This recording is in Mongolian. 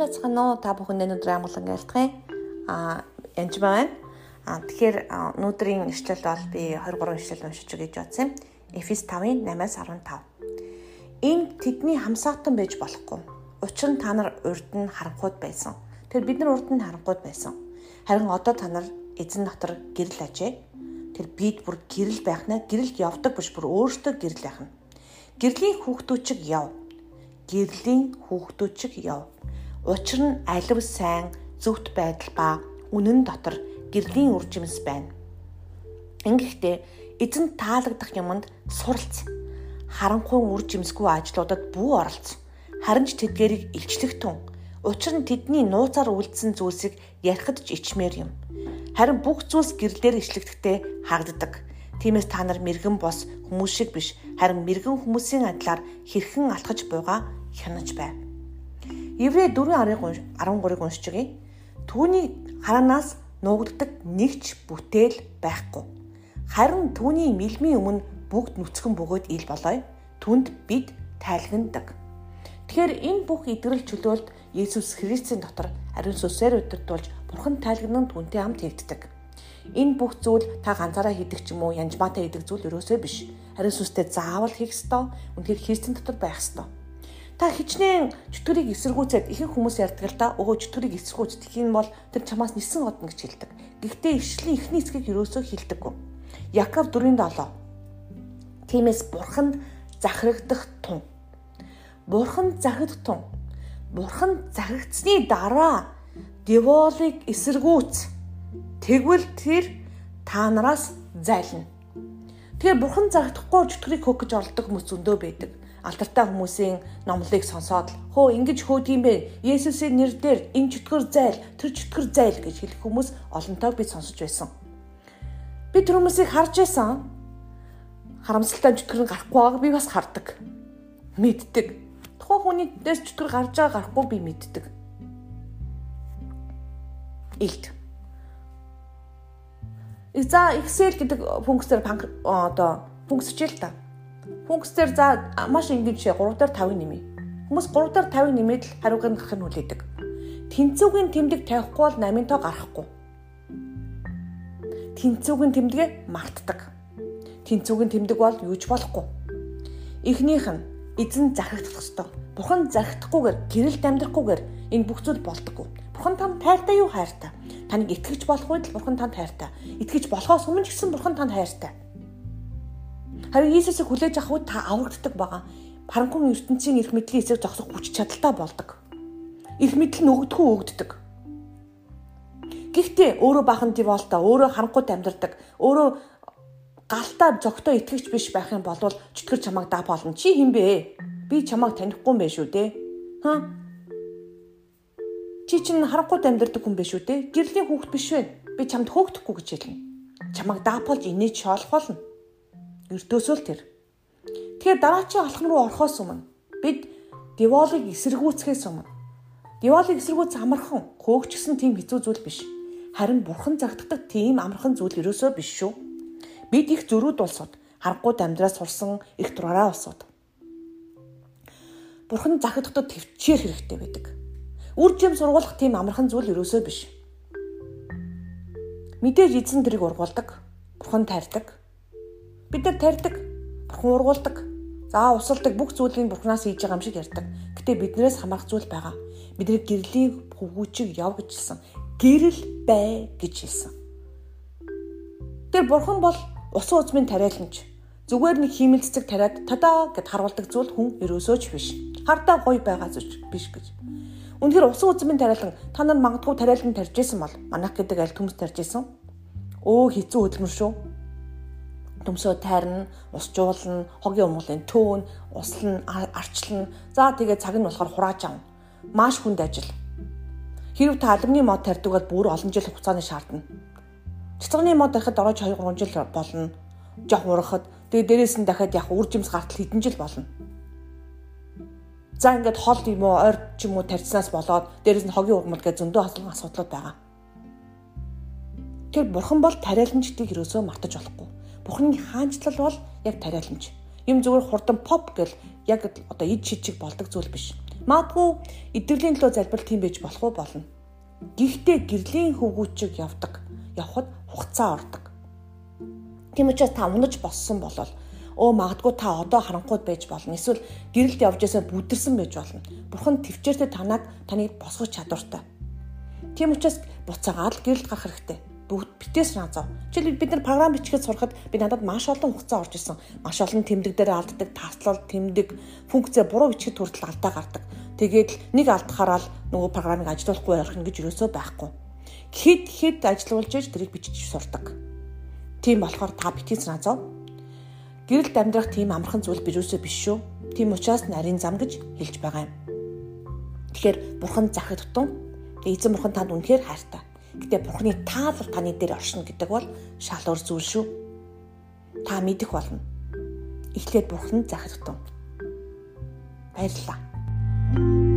сайн байцгаана уу? Та бүхэнд өнөөдөр амгалан айлтгая. Аа, янж байна. Аа, тэгэхээр өнөөдрийн ишлэл бол би 23 ишлэл уншиж өгье гэж бодсон юм. Эфес 5-ын 8-аас 15. Энэ тэдний хамсаатан байж болохгүй. Учир нь та нар урд нь харанхуйд байсан. Тэр бид нар урд нь харанхуйд байсан. Харин одоо та нар эзэн дотор гэрэл ажээ. Тэр бид бүр гэрэл байх нь гэрэлд явдаг биш бүр өөртөө гэрэл байх нь. Гэрлийн хүүхдүүчиг яв гэрлийн хүүхдүүчиг яв. Учир нь алив сайн зөвхт байдал ба үнэн дотор гэрлийн үржимс байна. Ингэхдээ эзэн таалагдах юмд суралц. Харанхуй үржимсгүй ажлуудад бүү оролц. Харин ч тэдгэрийг илчлэгтэн. Учир нь тэдний нууцаар үлдсэн зүйлсийг ярихад ч ичмээр юм. Харин бүх зүйлс гэрлэлээр ичлэгдэхдээ хагддаг. Тиймээс та нар мэрэгэн бос хүмүүс шиг биш харин мэрэгэн хүмүүсийн адилаар хэрхэн алхаж буйгаа хянаж байв. Еврей 4:13-ыг уншиж өгье. Түүний хараанаас нуугддаг нэгч бүтээл байхгүй. Харин түүний мэлмийн өмнө бүгд нүцгэн бөгөөд ил болоё. Түнд бид тайлгнадаг. Тэгэхээр энэ бүх идрэл чөлөөлт Есүс Христийн дотор ариун сүсээр удирдуулж Бурхан тайлгнан түнтэй хамт хийгддэг. Энэ бүх зүйл та ганцаараа хийдэг ч юм уу янжмаатай хийдэг зүйл ерөөсөө биш. Ариун сүстэй заавал хийх ёстой. Үнэхээр Христийн дотор байх ёстой та хичнээн чөтгөрийг эсэргүүцээд ихэнх хүмүүс ярьдаг л да өө чөтгөрийг эсэргүүц гэх юм бол тэр чамаас нисэн одно гэж хэлдэг. Гэхдээ ишлийн ихний эсгийг юусоо хэлдэггүй. Яков 4:7. Тиймээс бурханд захирагдах тун. Бурханд захирагдах тун. Бурханд захирагдсны дараа деволыг эсэргүүц. Тэгвэл тэр та нараас зайлна. Тэгэхээр бурхан зарагдахгүй чөтгөрийг хөөх гэж оролдог хүмүүс зөндөө байдаг алдартай хүмүүсийн номлыг сонсоод хөө ингэж хөөдгийм бэ? Есүсийн нэрээр энэ чөтгөр зайл, тэр чөтгөр зайл гэж хэлэх хүмүүс олонтойг би сонсож байсан. Би тэр хүмүүсийг харж байсан. Харамсалтай чөтгөр нь гарахгүй байгааг би бас хардаг. Мэддэг. Тухайн хүний дэс чөтгөр гарч байгаа гарахгүй би мэддэг. Илт. За Excel гэдэг функцээр одоо функцчил та Функцээр за маш жишээ 3 дээр 5-ыг нэмье. Хүмүүс 3 дээр 5-ыг нэмээд л хариуг нь гарах нь хүлээдэг. Тэнцүүгийн тэмдэг тавихгүй бол 8-ын тоо гарахгүй. Тэнцүүгийн тэмдэгэ мартдаг. Тэнцүүгийн тэмдэг бол юуж болохгүй. Эхнийх нь эзэн захирагдах ёстой. Бурхан захирагдахгүйгээр гэрэлд амьдрахгүйгээр энэ бүх зүйл болдоггүй. Бурхан танд хайртай юу хайртай? Таныг итгэж болох үед л Бурхан танд хайртай. Итгэж болохоос өмнө ч гэсэн Бурхан танд хайртай. Харин Иесусыг хүлээж авах үед та аврагддаг байгаа. Харанхуй ертөнцийн эрх мэдлийн эсрэг зогсох хүч чадалтай болдог. Эрх мэдэл нь өгдөхөө өгддөг. Гэхдээ өөрөө бахан диволта, өөрөө харанхуйд амьдардаг, өөрөө галтаа зөгтөө итгэвч биш байх юм бол чөтгөр чамайг даа болно. Чи хин бэ? Би чамайг танихгүй юм байна шүү дээ. Хаа? Чи чинь харанхуйд амьдардаг хүн биш үү дээ? Гэрлийн хүүхэд биш вэ? Би чамд хөөгдөхгүй гэж хэлнэ. Чамайг даапалж инээж шоолох болно ертөөсөө л тэр. Тэгэхээр дараачийн алхам руу орохоос өмнө бид деволыг эсэргүүцхээс өмнө деволыг эсэргүүц амархан хөөгчсөн тийм хэцүү зүйл биш. Харин бурхан загтдаг тийм амархан зүйл ерөөсөө биш шүү. Бид их зөрүүд улсууд харахгүй амьдраас сурсан их дураараа улсууд. Бурхан загтдаг төвчээр хэрэгтэй байдаг. Үр жим сургуулах тийм амархан зүйл ерөөсөө биш. Мэдээж эзэн тэрийг ургуулдаг. Бурхан тайрдаг. Бид нар тарьдаг, бурхан ургуулдаг, за усалдаг бүх зүйлийг бурханаас хийж байгаа юм шиг ярьдаг. Гэтэ биднээс хамаарх зүйл байгаа. Бидний гэрлийн хөвгүүчийг яв гэж хэлсэн. Гэрэл бай гэж хэлсэн. Тэр бурхан бол усан үзмийн тариаланч. Зүгээр нэг хиймэл цэцэг тариад тадаа гэд харуулдаг зүйл хүн ерөөсөөч биш. Хардаа гоё байгаа зүйл биш гэж. Үнэхээр усан үзмийн тариалан та нар магадгүй тариалан тарьж исэн бол манах гэдэг аль төмс тарьж исэн. Өө хэцүү хөдөлмөр шүү төмсөө тайрна, усжуулна, хогийн өмгөлийн төөн, услан, арчлан. За тэгээ цаг нь болохоор хурааж авна. Маш хүнд ажил. Хэрв та алюминий мод тарьдаг бол бүр олон жил хугацааны шаардна. Цэцгний мод тарихад орооч 2 3 жил болно. Жох урахад тэгээ дээрээс нь дахиад яг үржимс гартал хэдэн жил болно. За ингээд хол юм уу, ойр ч юм уу тарьснаас болоод дээрээс нь хогийн ургамал гэж зөндөө хаалган асуудлууд байгаа. Тэр бурхан бол тариаланчдыг юусоо мартаж болохгүй Бурхны хаанчлал бол яг тариаланч. Юм зүгээр хурдан поп гэл яг одоо ид шижиг болдог зүйл биш. Магадгүй идэвхтэй төлөө залбирал тийм байж болох уу болно. Гэхдээ гэрлийн хөвгүүчиг явдаг. Явхад хугацаа ордог. Тийм учраас та унаж боссон болол өө магадгүй та одоо харанхуйд байж болно. Эсвэл гэрэлд явж байсаа бүдэрсэн байж болно. Бурхан төвчээртэй танаад таныг босгох чадвартай. Тийм учраас буцаагаад л гэрэлд гарах хэрэгтэй бүгд битээс наазав. Жишээл бид нар програм бичгээд сурахад би надад маш олон хугацаа орж исэн. Маш олон тэмдэг дээр алддаг, таслал, тэмдэг, функцээ буруу бичгэд хүртэл алдаа гардаг. Тэгээд нэг алдахаараа л нөгөө програмыг ажилуулахгүй ярих гэж юусоо байхгүй. Хэд хэд ажилуулж иж тэрийг бичиж сурдаг. Тийм болохоор та битээс наазав. Гэрэлд амьдрах тийм амархан зүйл бирүүсээ биш шүү. Тийм учраас нарийн зам гэж хэлж байгаа юм. Тэгэхээр бурхан захид тутун эзэн бурхан танд үнэхээр хайртай. Гэтэ Бурхны таалал таны дээр оршино гэдэг бол шал өр зүйл шүү. Та мэдэх болно. Эхлээд Бурхан захирдтун. Баярлалаа.